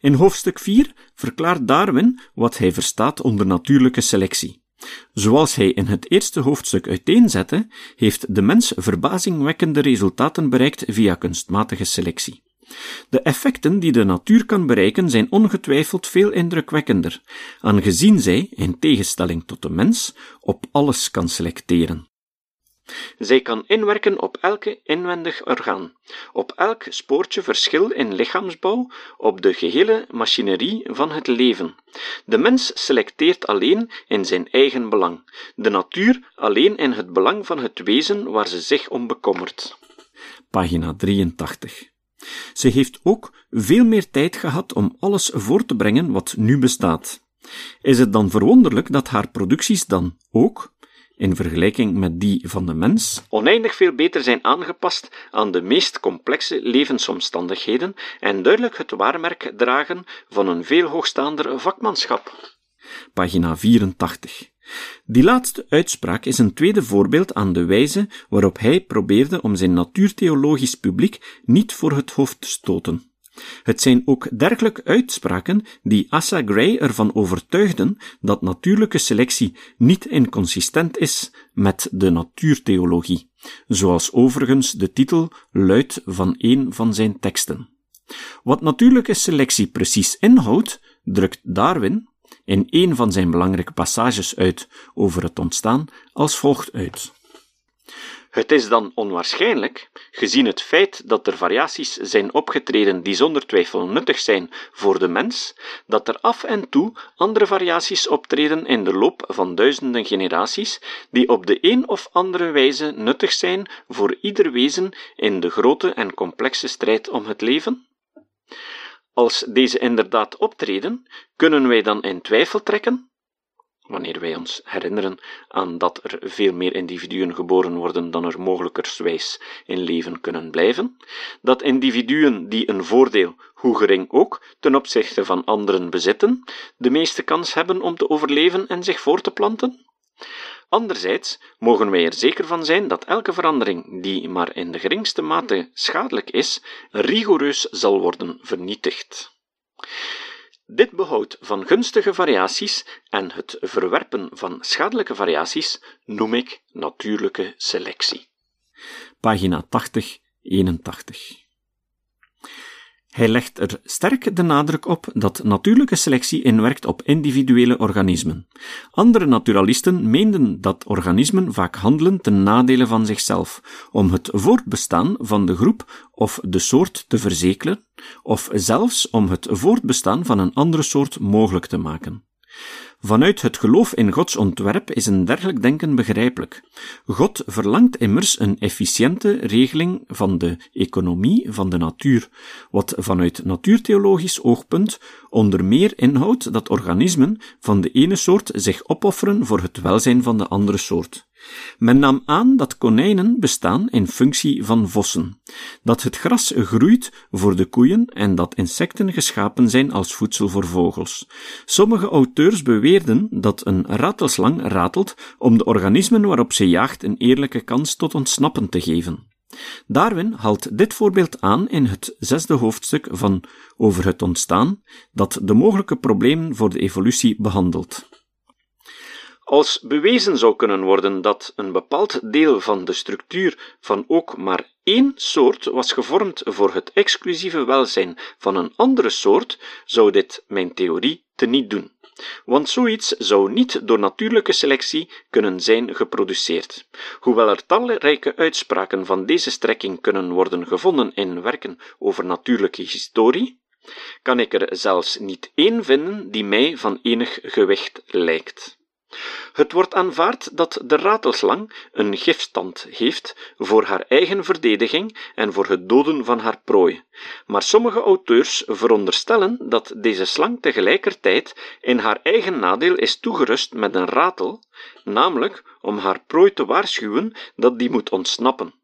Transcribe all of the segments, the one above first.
In hoofdstuk 4 verklaart Darwin wat hij verstaat onder natuurlijke selectie. Zoals hij in het eerste hoofdstuk uiteenzette, heeft de mens verbazingwekkende resultaten bereikt via kunstmatige selectie. De effecten die de natuur kan bereiken zijn ongetwijfeld veel indrukwekkender, aangezien zij, in tegenstelling tot de mens, op alles kan selecteren. Zij kan inwerken op elke inwendig orgaan, op elk spoortje verschil in lichaamsbouw, op de gehele machinerie van het leven. De mens selecteert alleen in zijn eigen belang, de natuur alleen in het belang van het wezen waar ze zich om bekommert. Pagina 83. Ze heeft ook veel meer tijd gehad om alles voor te brengen wat nu bestaat. Is het dan verwonderlijk dat haar producties dan ook, in vergelijking met die van de mens, oneindig veel beter zijn aangepast aan de meest complexe levensomstandigheden en duidelijk het waarmerk dragen van een veel hoogstaander vakmanschap. Pagina 84. Die laatste uitspraak is een tweede voorbeeld aan de wijze waarop hij probeerde om zijn natuurtheologisch publiek niet voor het hoofd te stoten. Het zijn ook dergelijke uitspraken die Asa Gray ervan overtuigden dat natuurlijke selectie niet inconsistent is met de natuurtheologie, zoals overigens de titel luidt van een van zijn teksten. Wat natuurlijke selectie precies inhoudt, drukt Darwin in een van zijn belangrijke passages uit over het ontstaan als volgt uit. Het is dan onwaarschijnlijk, gezien het feit dat er variaties zijn opgetreden die zonder twijfel nuttig zijn voor de mens, dat er af en toe andere variaties optreden in de loop van duizenden generaties, die op de een of andere wijze nuttig zijn voor ieder wezen in de grote en complexe strijd om het leven? Als deze inderdaad optreden, kunnen wij dan in twijfel trekken wanneer wij ons herinneren aan dat er veel meer individuen geboren worden dan er mogelijkerswijs in leven kunnen blijven, dat individuen die een voordeel, hoe gering ook, ten opzichte van anderen bezitten, de meeste kans hebben om te overleven en zich voor te planten? Anderzijds mogen wij er zeker van zijn dat elke verandering die maar in de geringste mate schadelijk is, rigoureus zal worden vernietigd. Dit behoud van gunstige variaties en het verwerpen van schadelijke variaties noem ik natuurlijke selectie. Pagina 80, 81. Hij legt er sterk de nadruk op dat natuurlijke selectie inwerkt op individuele organismen. Andere naturalisten meenden dat organismen vaak handelen ten nadele van zichzelf, om het voortbestaan van de groep of de soort te verzekeren, of zelfs om het voortbestaan van een andere soort mogelijk te maken. Vanuit het geloof in Gods ontwerp is een dergelijk denken begrijpelijk. God verlangt immers een efficiënte regeling van de economie van de natuur, wat vanuit natuurtheologisch oogpunt onder meer inhoudt dat organismen van de ene soort zich opofferen voor het welzijn van de andere soort. Men nam aan dat konijnen bestaan in functie van vossen, dat het gras groeit voor de koeien en dat insecten geschapen zijn als voedsel voor vogels. Sommige auteurs beweerden dat een ratelslang ratelt om de organismen waarop ze jaagt een eerlijke kans tot ontsnappen te geven. Darwin haalt dit voorbeeld aan in het zesde hoofdstuk van Over het ontstaan, dat de mogelijke problemen voor de evolutie behandelt. Als bewezen zou kunnen worden dat een bepaald deel van de structuur van ook maar één soort was gevormd voor het exclusieve welzijn van een andere soort, zou dit mijn theorie teniet doen. Want zoiets zou niet door natuurlijke selectie kunnen zijn geproduceerd. Hoewel er talrijke uitspraken van deze strekking kunnen worden gevonden in werken over natuurlijke historie, kan ik er zelfs niet één vinden die mij van enig gewicht lijkt. Het wordt aanvaard dat de ratelslang een gifstand heeft voor haar eigen verdediging en voor het doden van haar prooi, maar sommige auteurs veronderstellen dat deze slang tegelijkertijd in haar eigen nadeel is toegerust met een ratel, namelijk om haar prooi te waarschuwen dat die moet ontsnappen.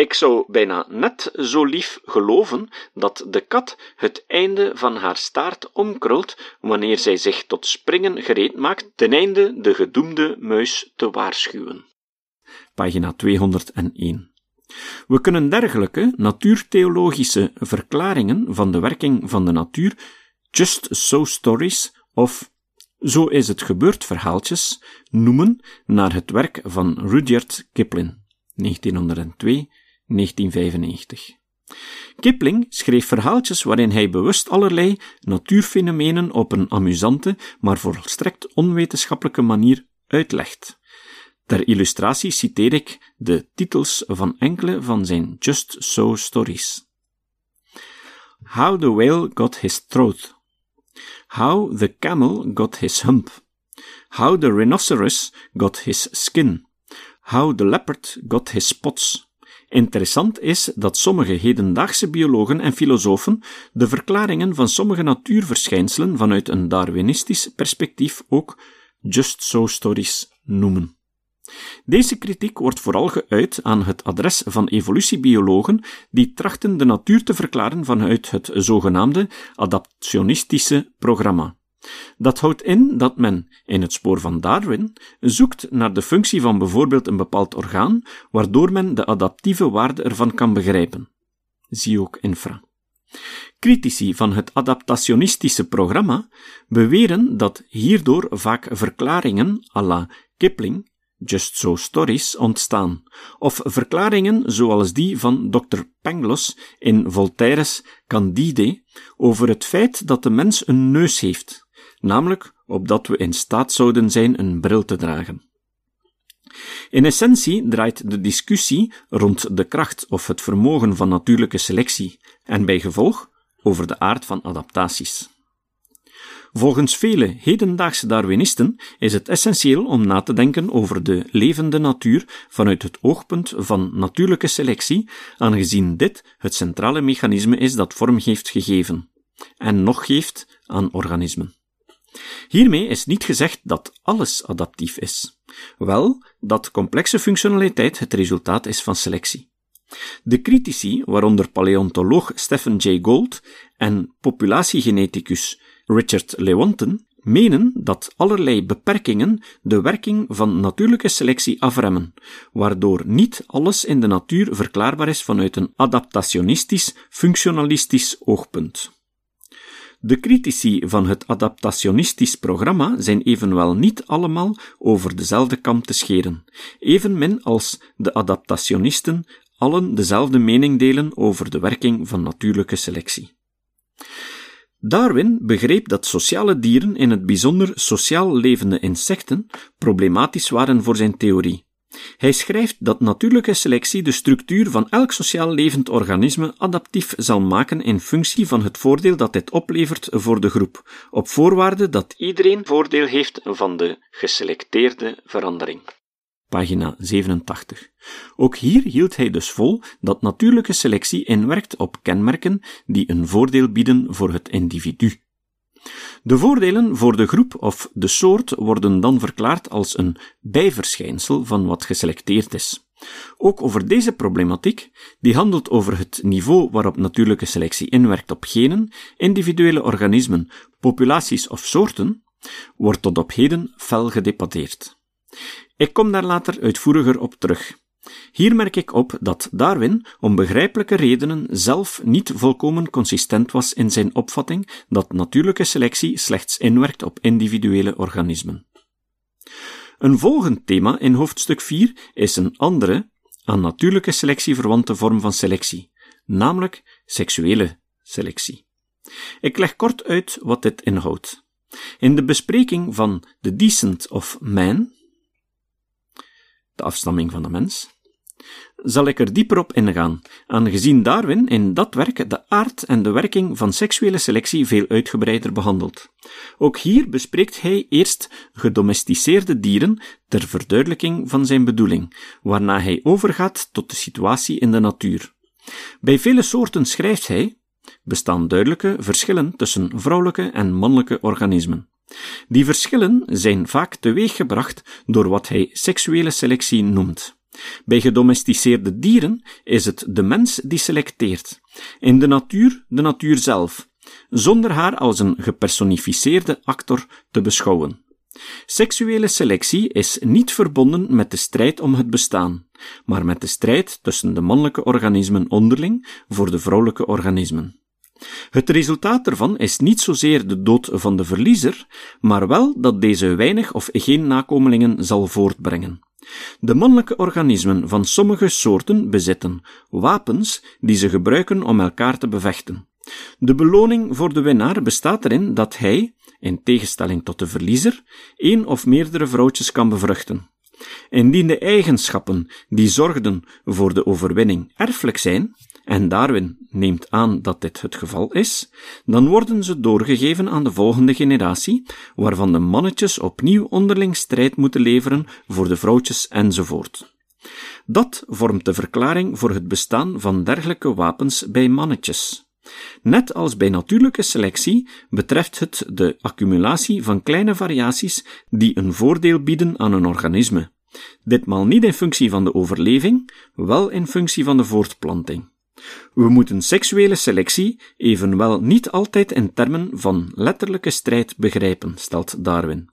Ik zou bijna net zo lief geloven dat de kat het einde van haar staart omkrult wanneer zij zich tot springen gereed maakt, ten einde de gedoemde muis te waarschuwen. Pagina 201. We kunnen dergelijke natuurtheologische verklaringen van de werking van de natuur just so stories of zo is het gebeurd verhaaltjes noemen naar het werk van Rudyard Kipling, 1902-1995. Kipling schreef verhaaltjes waarin hij bewust allerlei natuurfenomenen op een amusante, maar volstrekt onwetenschappelijke manier uitlegt. Ter illustratie citeer ik de titels van enkele van zijn Just So stories. How the Whale Got His Throat How the Camel Got His Hump How the Rhinoceros Got His Skin How the Leopard Got His Spots Interessant is dat sommige hedendaagse biologen en filosofen de verklaringen van sommige natuurverschijnselen vanuit een Darwinistisch perspectief ook just so stories noemen. Deze kritiek wordt vooral geuit aan het adres van evolutiebiologen die trachten de natuur te verklaren vanuit het zogenaamde adaptionistische programma. Dat houdt in dat men, in het spoor van Darwin, zoekt naar de functie van bijvoorbeeld een bepaald orgaan, waardoor men de adaptieve waarde ervan kan begrijpen. Zie ook infra. Critici van het adaptationistische programma beweren dat hierdoor vaak verklaringen à la Kipling, just so stories, ontstaan, of verklaringen zoals die van Dr. Pangloss in Voltaire's Candide over het feit dat de mens een neus heeft, namelijk opdat we in staat zouden zijn een bril te dragen. In essentie draait de discussie rond de kracht of het vermogen van natuurlijke selectie en bij gevolg over de aard van adaptaties. Volgens vele hedendaagse Darwinisten is het essentieel om na te denken over de levende natuur vanuit het oogpunt van natuurlijke selectie, aangezien dit het centrale mechanisme is dat vorm heeft gegeven en nog geeft aan organismen. Hiermee is niet gezegd dat alles adaptief is, wel dat complexe functionaliteit het resultaat is van selectie. De critici, waaronder paleontoloog Stephen Jay Gould en populatiegeneticus Richard Lewontin, menen dat allerlei beperkingen de werking van natuurlijke selectie afremmen, waardoor niet alles in de natuur verklaarbaar is vanuit een adaptationistisch, functionalistisch oogpunt. De critici van het adaptationistisch programma zijn evenwel niet allemaal over dezelfde kam te scheren, evenmin als de adaptationisten allen dezelfde mening delen over de werking van natuurlijke selectie. Darwin begreep dat sociale dieren, in het bijzonder sociaal levende insecten, problematisch waren voor zijn theorie. Hij schrijft dat natuurlijke selectie de structuur van elk sociaal levend organisme adaptief zal maken in functie van het voordeel dat dit oplevert voor de groep, op voorwaarde dat iedereen voordeel heeft van de geselecteerde verandering. Pagina 87. Ook hier hield hij dus vol dat natuurlijke selectie inwerkt op kenmerken die een voordeel bieden voor het individu. De voordelen voor de groep of de soort worden dan verklaard als een bijverschijnsel van wat geselecteerd is. Ook over deze problematiek, die handelt over het niveau waarop natuurlijke selectie inwerkt op genen, individuele organismen, populaties of soorten, wordt tot op heden fel gedebatteerd. Ik kom daar later uitvoeriger op terug. Hier merk ik op dat Darwin, om begrijpelijke redenen, zelf niet volkomen consistent was in zijn opvatting dat natuurlijke selectie slechts inwerkt op individuele organismen. Een volgend thema in hoofdstuk 4 is een andere, aan natuurlijke selectie verwante vorm van selectie, namelijk seksuele selectie. Ik leg kort uit wat dit inhoudt. In de bespreking van The Decent of Man, afstamming van de mens, zal ik er dieper op ingaan, aangezien Darwin in dat werk de aard en de werking van seksuele selectie veel uitgebreider behandelt. Ook hier bespreekt hij eerst gedomesticeerde dieren ter verduidelijking van zijn bedoeling, waarna hij overgaat tot de situatie in de natuur. Bij vele soorten schrijft hij, bestaan duidelijke verschillen tussen vrouwelijke en mannelijke organismen. Die verschillen zijn vaak teweeggebracht door wat hij seksuele selectie noemt. Bij gedomesticeerde dieren is het de mens die selecteert, in de natuur de natuur zelf, zonder haar als een gepersonificeerde actor te beschouwen. Seksuele selectie is niet verbonden met de strijd om het bestaan, maar met de strijd tussen de mannelijke organismen onderling voor de vrouwelijke organismen. Het resultaat ervan is niet zozeer de dood van de verliezer, maar wel dat deze weinig of geen nakomelingen zal voortbrengen. De mannelijke organismen van sommige soorten bezitten wapens die ze gebruiken om elkaar te bevechten. De beloning voor de winnaar bestaat erin dat hij, in tegenstelling tot de verliezer, één of meerdere vrouwtjes kan bevruchten. Indien de eigenschappen die zorgden voor de overwinning erfelijk zijn, en Darwin neemt aan dat dit het geval is, dan worden ze doorgegeven aan de volgende generatie, waarvan de mannetjes opnieuw onderling strijd moeten leveren voor de vrouwtjes enzovoort. Dat vormt de verklaring voor het bestaan van dergelijke wapens bij mannetjes. Net als bij natuurlijke selectie betreft het de accumulatie van kleine variaties die een voordeel bieden aan een organisme. Ditmaal niet in functie van de overleving, wel in functie van de voortplanting. We moeten seksuele selectie evenwel niet altijd in termen van letterlijke strijd begrijpen, stelt Darwin.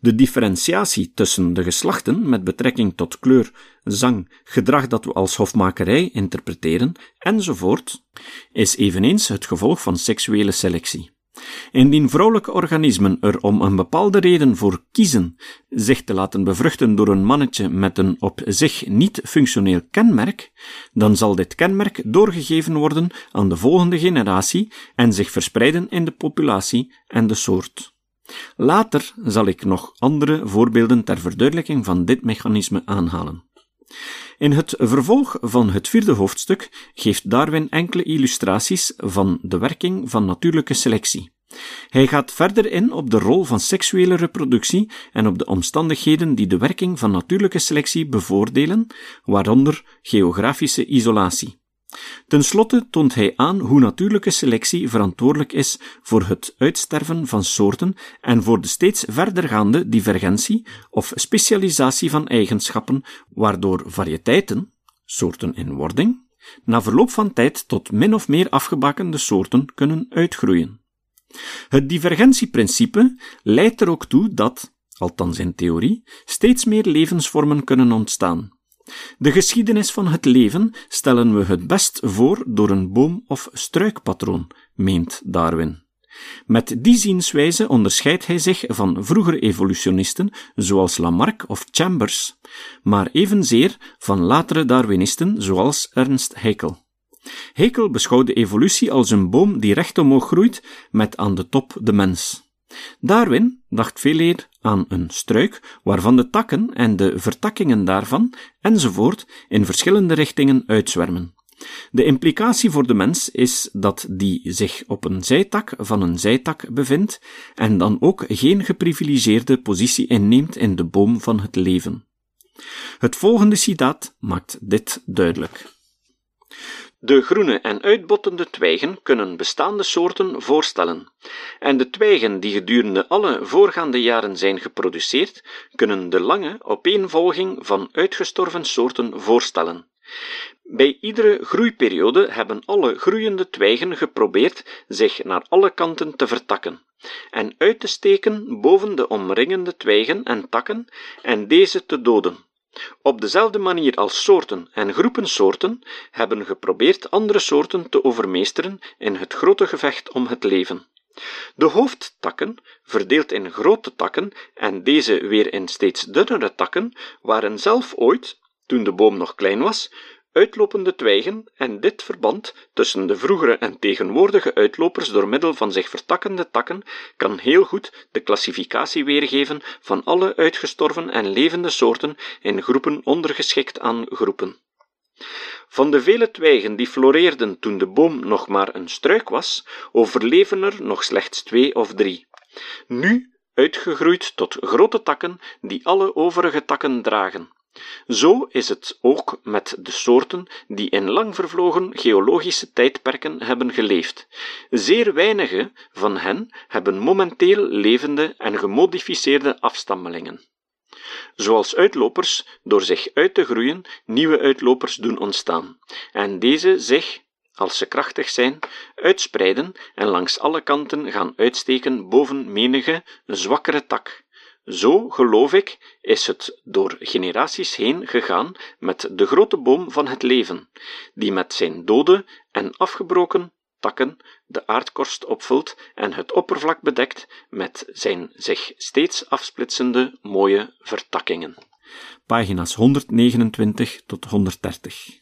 De differentiatie tussen de geslachten met betrekking tot kleur, zang, gedrag dat we als hofmakerij interpreteren, enzovoort, is eveneens het gevolg van seksuele selectie. Indien vrouwelijke organismen er om een bepaalde reden voor kiezen zich te laten bevruchten door een mannetje met een op zich niet functioneel kenmerk, dan zal dit kenmerk doorgegeven worden aan de volgende generatie en zich verspreiden in de populatie en de soort. Later zal ik nog andere voorbeelden ter verduidelijking van dit mechanisme aanhalen. In het vervolg van het vierde hoofdstuk geeft Darwin enkele illustraties van de werking van natuurlijke selectie. Hij gaat verder in op de rol van seksuele reproductie en op de omstandigheden die de werking van natuurlijke selectie bevoordelen, waaronder geografische isolatie. Ten slotte toont hij aan hoe natuurlijke selectie verantwoordelijk is voor het uitsterven van soorten en voor de steeds verdergaande divergentie of specialisatie van eigenschappen, waardoor variëteiten, soorten in wording, na verloop van tijd tot min of meer afgebakende soorten kunnen uitgroeien. Het divergentieprincipe leidt er ook toe dat, althans in theorie, steeds meer levensvormen kunnen ontstaan. De geschiedenis van het leven stellen we het best voor door een boom- of struikpatroon, meent Darwin. Met die zienswijze onderscheidt hij zich van vroegere evolutionisten zoals Lamarck of Chambers, maar evenzeer van latere Darwinisten zoals Ernst Haeckel. Haeckel beschouwde evolutie als een boom die recht omhoog groeit met aan de top de mens. Darwin dacht veel eer aan een struik waarvan de takken en de vertakkingen daarvan enzovoort in verschillende richtingen uitzwermen. De implicatie voor de mens is dat die zich op een zijtak van een zijtak bevindt en dan ook geen geprivilegeerde positie inneemt in de boom van het leven. Het volgende citaat maakt dit duidelijk. De groene en uitbottende twijgen kunnen bestaande soorten voorstellen, en de twijgen die gedurende alle voorgaande jaren zijn geproduceerd, kunnen de lange opeenvolging van uitgestorven soorten voorstellen. Bij iedere groeiperiode hebben alle groeiende twijgen geprobeerd zich naar alle kanten te vertakken en uit te steken boven de omringende twijgen en takken en deze te doden. Op dezelfde manier als soorten en groepen soorten hebben geprobeerd andere soorten te overmeesteren in het grote gevecht om het leven. De hoofdtakken, verdeeld in grote takken en deze weer in steeds dunnere takken, waren zelf ooit, toen de boom nog klein was, uitlopende twijgen en dit verband tussen de vroegere en tegenwoordige uitlopers door middel van zich vertakkende takken kan heel goed de klassificatie weergeven van alle uitgestorven en levende soorten in groepen ondergeschikt aan groepen. Van de vele twijgen die floreerden toen de boom nog maar een struik was, overleven er nog slechts twee of drie. Nu uitgegroeid tot grote takken die alle overige takken dragen. Zo is het ook met de soorten die in lang vervlogen geologische tijdperken hebben geleefd. Zeer weinige van hen hebben momenteel levende en gemodificeerde afstammelingen. Zoals uitlopers door zich uit te groeien nieuwe uitlopers doen ontstaan, en deze zich, als ze krachtig zijn, uitspreiden en langs alle kanten gaan uitsteken boven menige zwakkere tak. Zo, geloof ik, is het door generaties heen gegaan met de grote boom van het leven, die met zijn dode en afgebroken takken de aardkorst opvult en het oppervlak bedekt met zijn zich steeds afsplitsende mooie vertakkingen. Pagina's 129 tot 130.